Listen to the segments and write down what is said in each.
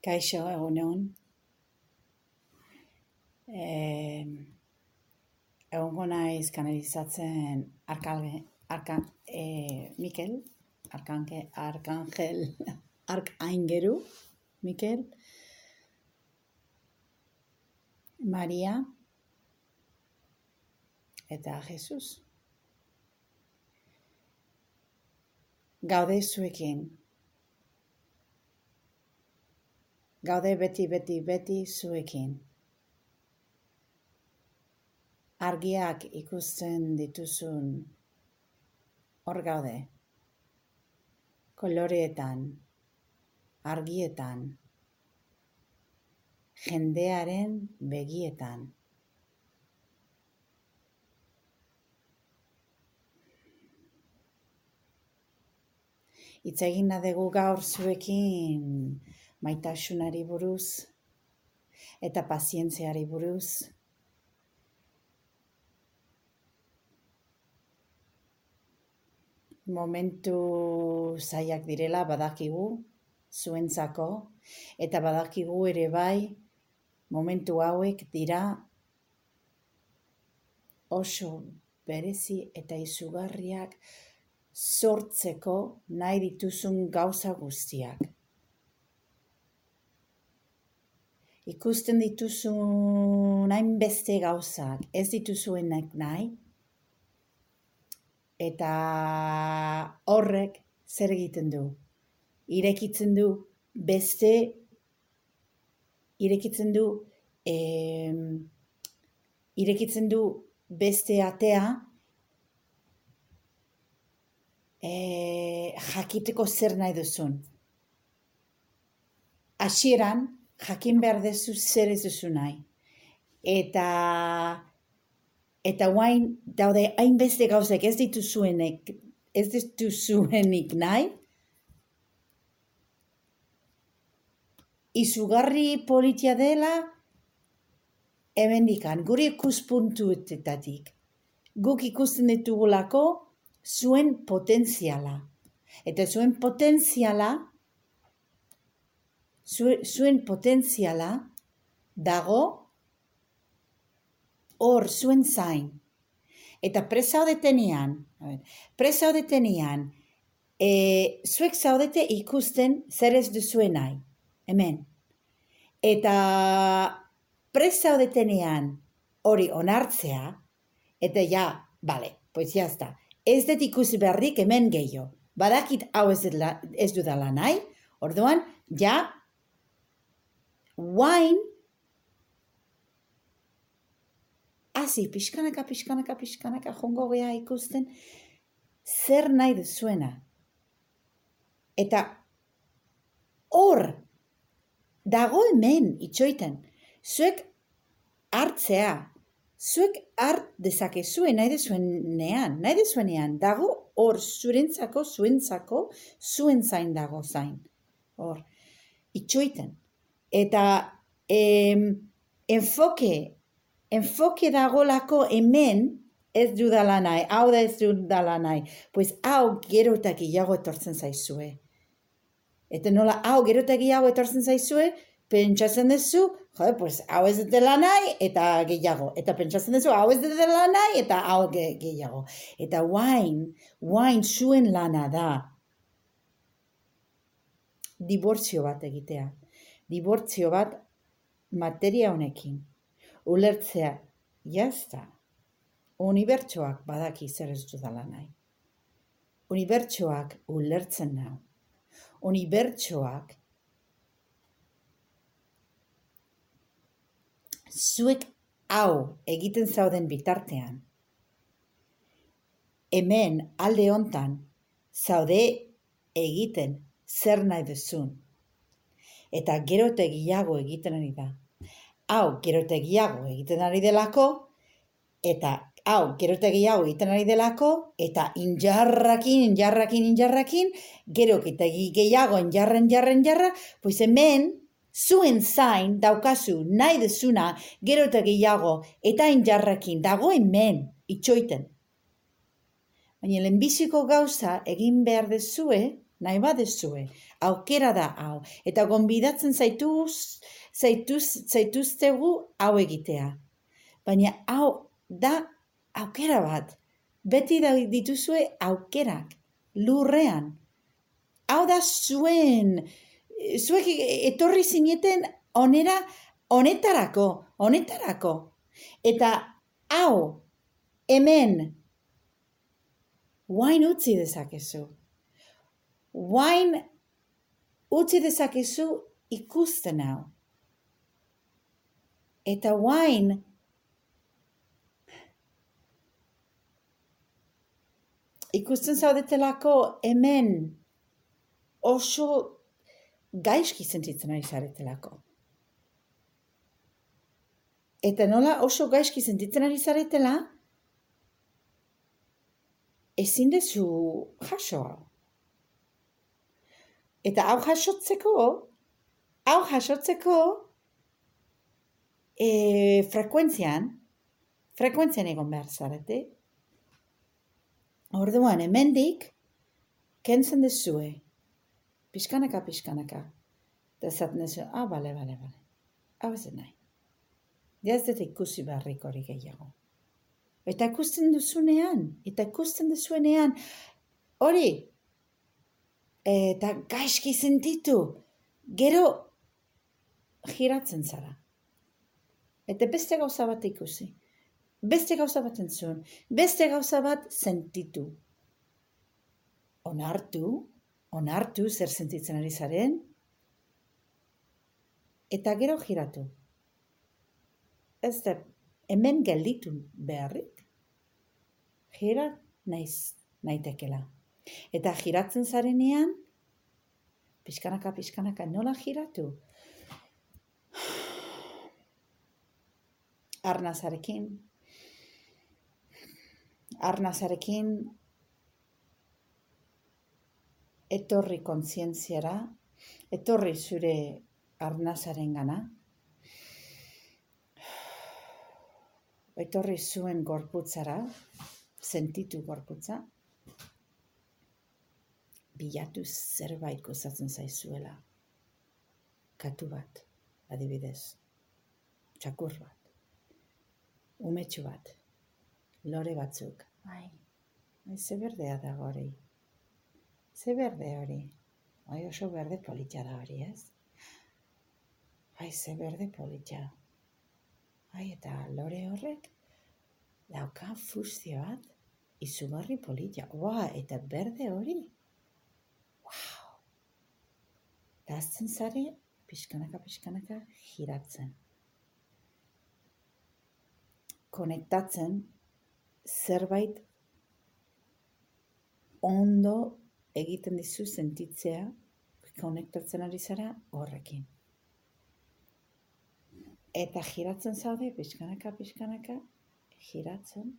Kaixo, egunon. E, egongo naiz kanalizatzen arkalge, arka, e, Mikel, arkange, arkangel, arkaingeru, Mikel, Maria, eta Jesus. Gaude zuekin. Gaude beti, beti, beti zuekin. Argiak ikusten dituzun hor gaude. Koloreetan, argietan, jendearen begietan. Itz egin dugu gaur zuekin maitasunari buruz eta pazientziari buruz. Momentu zaiak direla badakigu zuentzako eta badakigu ere bai momentu hauek dira oso berezi eta izugarriak sortzeko nahi dituzun gauza guztiak. Ikusten dituzu nahin beste gauzak, ez dituzuenak nahi, eta horrek zer egiten du. Irekitzen du beste, irekitzen du, e, irekitzen du beste atea, e, jakiteko zer nahi duzun. Hasieran, jakin behar dezu zer ez duzu nahi. Eta eta guain daude hainbeste gauzek ez dituzuenek ez dituzuenik nahi. Izugarri politia dela ebendikan, guri ikuspuntuetatik. Guk ikusten ditugulako zuen potentziala. Eta zuen potentziala zuen potentziala dago hor zuen zain. Eta presa odetenean, presa odetenean, e, zuek zaudete ikusten zer ez duzuen nahi. Hemen. Eta presa odetenean hori onartzea, eta ja, bale, pues jazta, ez dut ikusi beharrik hemen gehiago. Badakit hau ez, ez dudala nahi, orduan, ja, wine hasi pixkanaka, pixkanaka, pixkanaka jongo geha ikusten zer nahi duzuena. Eta hor dago hemen itxoiten, zuek hartzea, zuek hart dezakezue nahi dezuenean, nahi dezuenean, dago hor zurentzako, zuentzako, zuen zain dago zain. Hor, itxoiten. Eta em, enfoke, enfoke dagolako hemen ez dudala nahi, hau da ez dudala nahi, pues hau gero eta gehiago etortzen zaizue. Eta nola hau gero eta gehiago etortzen zaizue, pentsatzen duzu, jo, pues hau ez dela nahi eta gehiago. Eta pentsatzen duzu, hau ez dela nahi eta hau gehiago. Eta wain, wain zuen lana da, dibortzio bat egitea dibortzio bat materia honekin. Ulertzea, jazta, unibertsoak badaki zer ez dudala nahi. Unibertsoak ulertzen nau. Unibertsoak zuek hau egiten zauden bitartean. Hemen alde hontan zaude egiten zer nahi duzun eta gerotegiago egiten ari da. Hau gerotegiago egiten ari delako, eta hau gerotegiago egiten ari delako, eta injarrakin, injarrakin, injarrakin, gerokitegi gehiago injarren, jarren, jarra, pues hemen, zuen zain daukazu nahi dezuna gerotegiago eta injarrakin dago hemen itxoiten. Baina lehenbiziko gauza egin behar dezue, nahi badezue, aukera da hau, eta gonbidatzen zaituz, zaituz, zaituztegu hau egitea. Baina hau da aukera bat, beti da dituzue aukerak, lurrean. Hau da zuen, zuek etorri zineten onera, honetarako, honetarako. Eta hau, hemen, wine utzi dezakezu. Wine utzi dezakezu ikusten hau. Eta wine ikusten zaudetelako hemen oso gaizki sentitzen ari zaretelako. Eta nola oso gaizki sentitzen ari zaretela, ezin dezu jaso Eta hau jasotzeko, hau jasotzeko e, frekuentzian, frekuentzian egon behar zarete, Orduan, hemendik kentzen dezue. Piskanaka, piskanaka. Eta esaten dezu, ah, bale, bale, bale. Hau ez nahi. Ja ez dut ikusi barrik hori gehiago. Eta ikusten duzunean, eta ikusten duzuenean, hori, eta gaizki sentitu, gero giratzen zara. Eta beste gauza bat ikusi beste gauza bat entzun, beste gauza bat sentitu. Onartu, onartu zer sentitzen ari zaren, eta gero giratu. Ez da, hemen gelditu beharrik, gira naiz naitekela. Eta giratzen zarenean, pixkanaka, pixkanaka, nola giratu? Arnazarekin, arnazarekin etorri kontzientziara, etorri zure arnazaren gana, etorri zuen gorputzara, sentitu gorputza, bilatu zerbait gozatzen zaizuela. Katu bat, adibidez, txakur bat, umetxu bat, lore batzuk, Bai. Bai, ze berdea da hori. Ze berde hori. Bai, oso berde politia da hori, ez? Bai, ze berde politia. Bai, eta lore horrek dauka fustio bat izugarri politia. Ua, eta berde hori. Wow. Dazten zari, pixkanaka, pixkanaka, giratzen. Konektatzen zerbait ondo egiten dizu sentitzea konektatzen ari zara horrekin. Eta giratzen zaude, pixkanaka, pixkanaka, giratzen.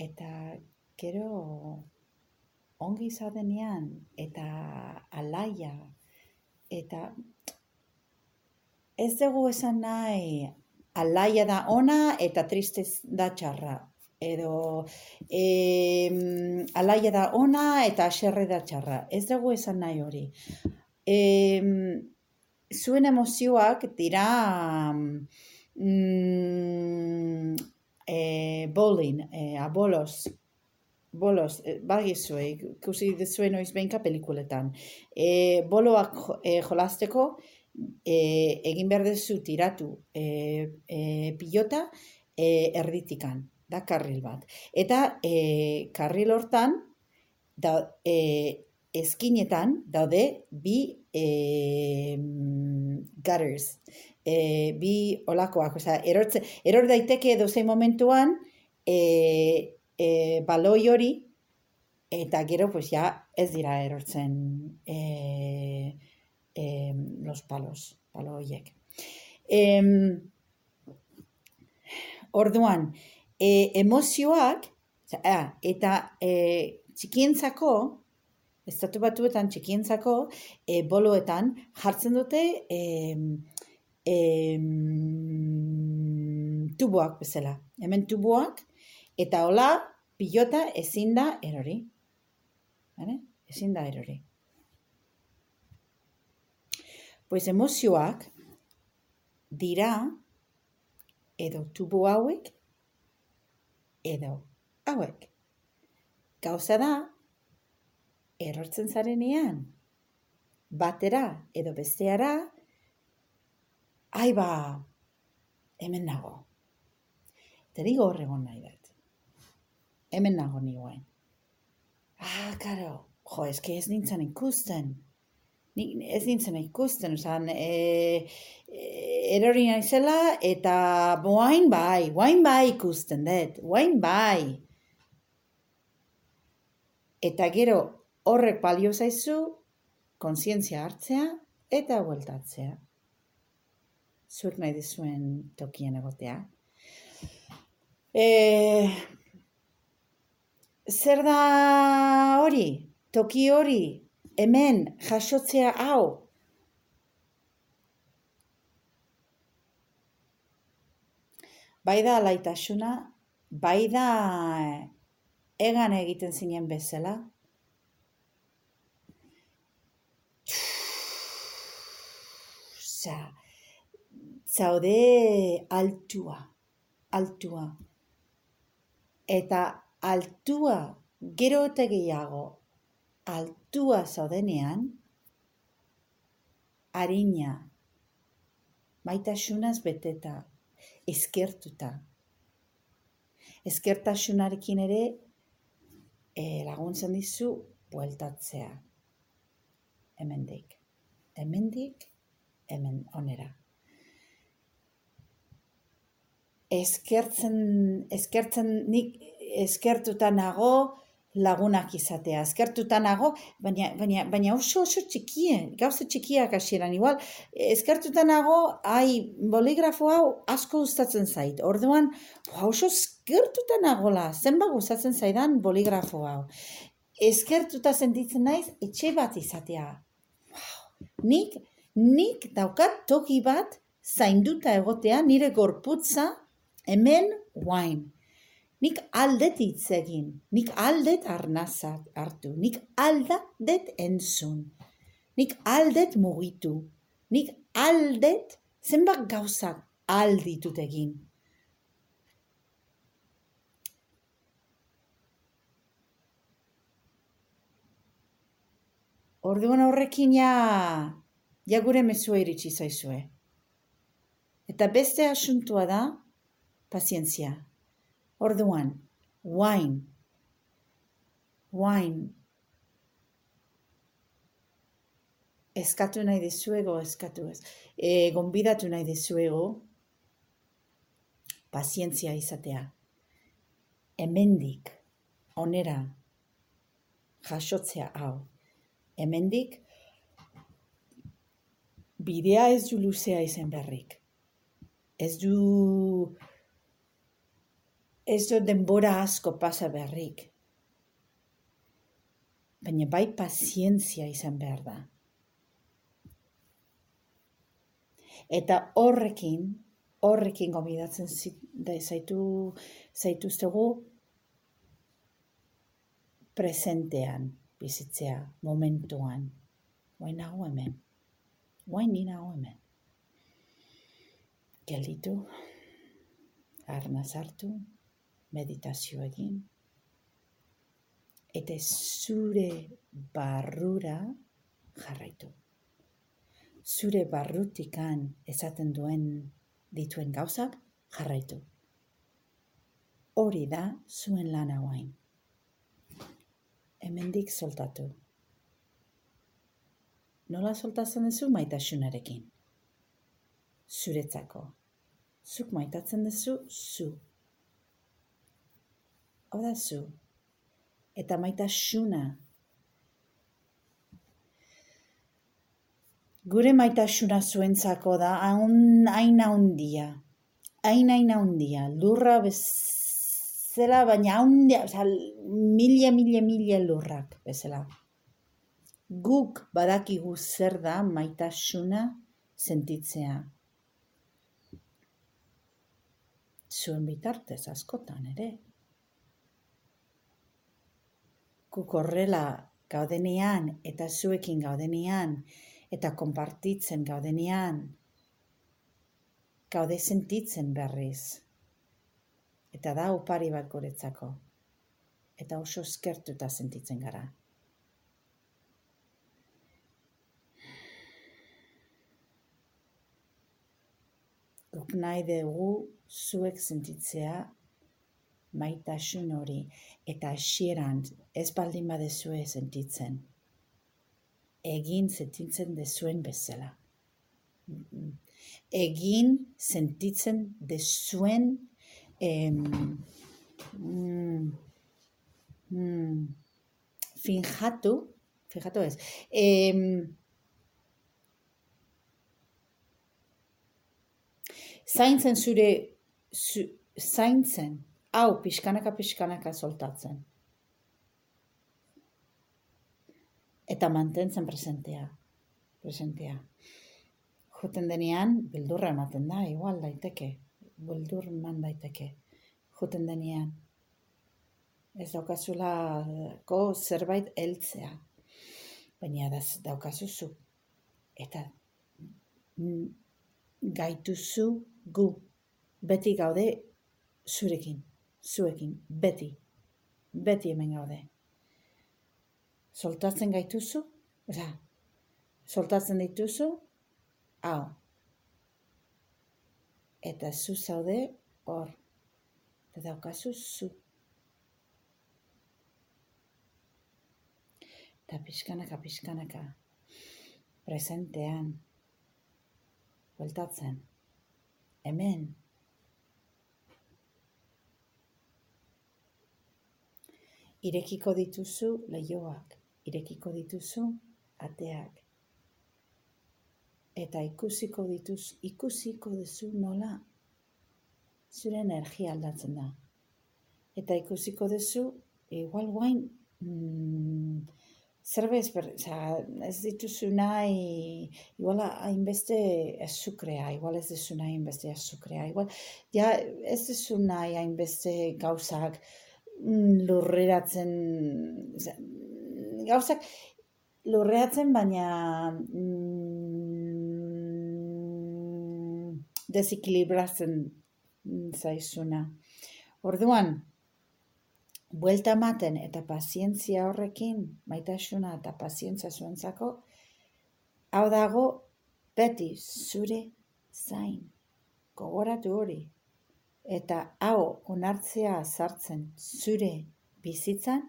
Eta gero ongi zaudenean, eta alaia, eta ez dugu esan nahi alaia da ona eta tristez da txarra. Edo e, alaia da ona eta aserre da txarra. Ez dugu esan nahi hori. E, zuen emozioak dira mm, e, bowling, e, abolos, bolos, e, bagizue, ikusi dezuen oiz behinka pelikuletan. E, boloak e, jolasteko, e, egin behar dezu tiratu e, e, pilota e, erditikan, da karril bat. Eta e, karril hortan, da, e, eskinetan daude bi e, gutters, e, bi olakoak, oza, eror daiteke dozein momentuan e, e, baloi hori, eta gero, pues, ja, ez dira erortzen e, eh, los palos, palo horiek. Eh, orduan, eh, emozioak, ah, eta eh, txikientzako, estatu batuetan txikientzako, eh, boloetan jartzen dute eh, eh, tuboak bezala. Hemen tuboak, eta hola, pilota ezin da erori. Hane? Ezin da erori. Pues emozioak dira edo tubo hauek edo hauek. Gauza da, erortzen zarenean, batera edo besteara, ai ba, hemen nago. Eta nigo horregon nahi dut. Hemen nago nioen. Ah, karo, jo, eske ez nintzen ikusten. Ni, ez nintzen ikusten, osan, e, e, erori naizela, eta boain bai, boain bai ikusten dut, boain bai. Eta gero horrek balio zaizu, konsientzia hartzea eta bueltatzea. Zuek nahi dizuen tokien egotea. E, zer da hori? Toki hori? Hemen jasotzea hau? Bai da alaitasuna, bai da egan egiten zinen bezala, Za, zaude altua, altua. Eta altua, gero eta gehiago, altua zaudenean, harina, maitasunaz beteta, eskertuta. Eskertasunarekin ere e, laguntzen dizu bueltatzea. Hemendik. Hemendik hemen onera. Eskertzen, eskertzen nik eskertuta nago lagunak izatea. Eskertuta nago, baina, baina, baina oso oso txikie, gauza txikiak hasieran igual. Eskertuta nago, ai, boligrafo hau asko gustatzen zait. Orduan, oso eskertuta nagola, zenba gustatzen zaidan boligrafo hau. Eskertuta sentitzen naiz, etxe bat izatea. Nik nik daukat toki bat zainduta egotea nire gorputza hemen wine. Nik aldet hitz egin, nik aldet arnazat hartu, nik aldet entzun, nik aldet mugitu, nik aldet zenbat gauzak alditut egin. Orduan horrekin ja ja gure mezua iritsi zaizue. Eta beste asuntua da, pazientzia. Orduan, wine, wine, eskatu nahi dizuego, eskatu ez, e, gonbidatu nahi dizuego, pazientzia izatea. Hemendik, onera, jasotzea hau. Hemendik, bidea ez du luzea izen berrik. Ez du ez du denbora asko pasa berrik. Baina bai pazientzia izan behar da. Eta horrekin, horrekin gomidatzen zaitu, zaitu zego presentean bizitzea, momentuan. Baina hemen guain nina hemen. Gelditu, arna sartu, meditazio egin, eta zure barrura jarraitu. Zure barrutikan esaten duen dituen gauzak jarraitu. Hori da zuen lana guain. Hemendik soltatu nola soltatzen duzu maitasunarekin? Zuretzako. Zuk maitatzen duzu zu. Hau da zu. Eta maitasuna. Gure maitasuna zuentzako da hain aina hundia. Hain aina hundia. Lurra bezala, baina hundia, mila, mila, mila lurrak bezala guk badakigu zer da maitasuna sentitzea. Zuen bitartez askotan ere. Guk horrela gaudenean eta zuekin gaudenean eta konpartitzen gaudenean gaude sentitzen berriz. Eta da upari bat guretzako. Eta oso eskertuta sentitzen gara. Guk nahi dugu zuek sentitzea maitasun hori eta hasieran ez baldin badezue sentitzen. Egin sentitzen dezuen bezala. Egin sentitzen dezuen em, mm, mm, finjatu, fijatu ez, em, zaintzen zure, zu, zaintzen, hau pixkanaka pixkanaka soltatzen. Eta mantentzen presentea. Presentea. Juten denean, bildurra ematen da, igual daiteke. Bildur eman daiteke. Juten denean. Ez daukazula ko zerbait heltzea. Baina da daukazuzu. Eta mm, gaituzu gu. Beti gaude zurekin zuekin, beti, beti hemen gaude. Soltatzen gaituzu, oza, soltatzen dituzu, hau. Eta zu zaude hor, eta daukazu zu. Eta pixkanaka, pixkanaka, presentean, bueltatzen, hemen, irekiko dituzu leioak, irekiko dituzu ateak. Eta ikusiko dituz, ikusiko duzu nola zure energia aldatzen da. Eta ikusiko duzu, igual guain, mm, zerbez, ber, ez dituzu nahi, igual hainbeste azukrea, igual ez duzu nahi hainbeste azukrea, igual, ja, ez duzu nahi hainbeste gauzak, lurreratzen gauzak lurreatzen baina mm, desikilibratzen zaizuna. Orduan, buelta ematen eta pazientzia horrekin, maitasuna eta pazientzia zuentzako, hau dago beti zure zain. Gogoratu hori, eta hau onartzea sartzen zure bizitzan,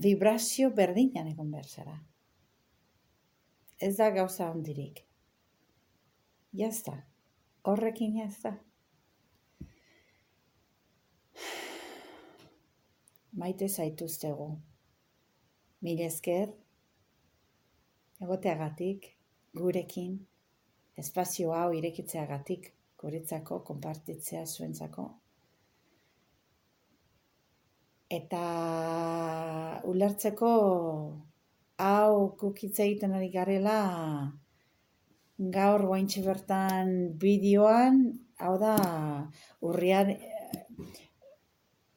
vibrazio berdinan egon berzara. Ez da gauza hondirik. Jazta, horrekin jazta. Maite zaituztegu. Mil esker, egoteagatik, gurekin, espazio hau irekitzeagatik, guretzako, konpartitzea zuentzako. Eta ulertzeko hau kukitza egiten ari garela gaur guaintxe bertan bideoan, hau da urriar,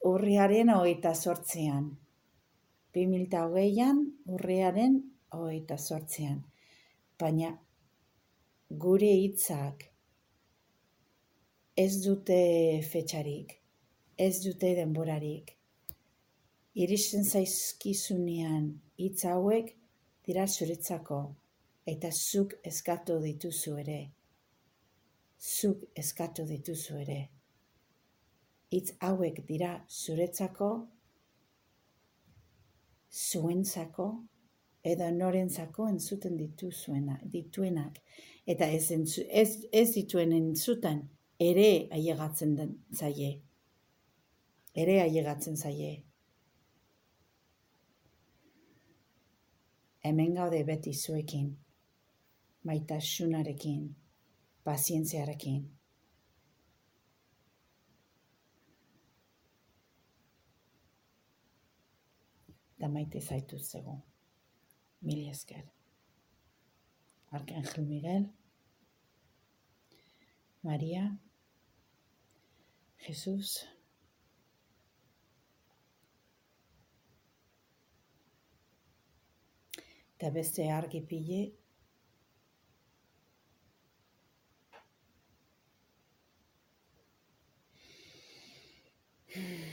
urriaren hogeita sortzean. 2008an urriaren hogeita sortzean. Baina gure hitzak ez dute fetxarik, ez dute denborarik. Iristen zaizkizunean hitz hauek dira zuretzako eta zuk eskatu dituzu ere. Zuk eskatu dituzu ere. Hitz hauek dira zuretzako, zuentzako edo norentzako entzuten dituzuena, dituenak eta ez, ez, ez dituen entzuten ere ailegatzen zaie. Ere ailegatzen zaie. Hemen gaude beti zuekin, maitasunarekin, pazientziarekin. Da maite zaitu zego. Mili esker. Arcángel Miguel, María, Jesús. Te beste argi pile Hmm.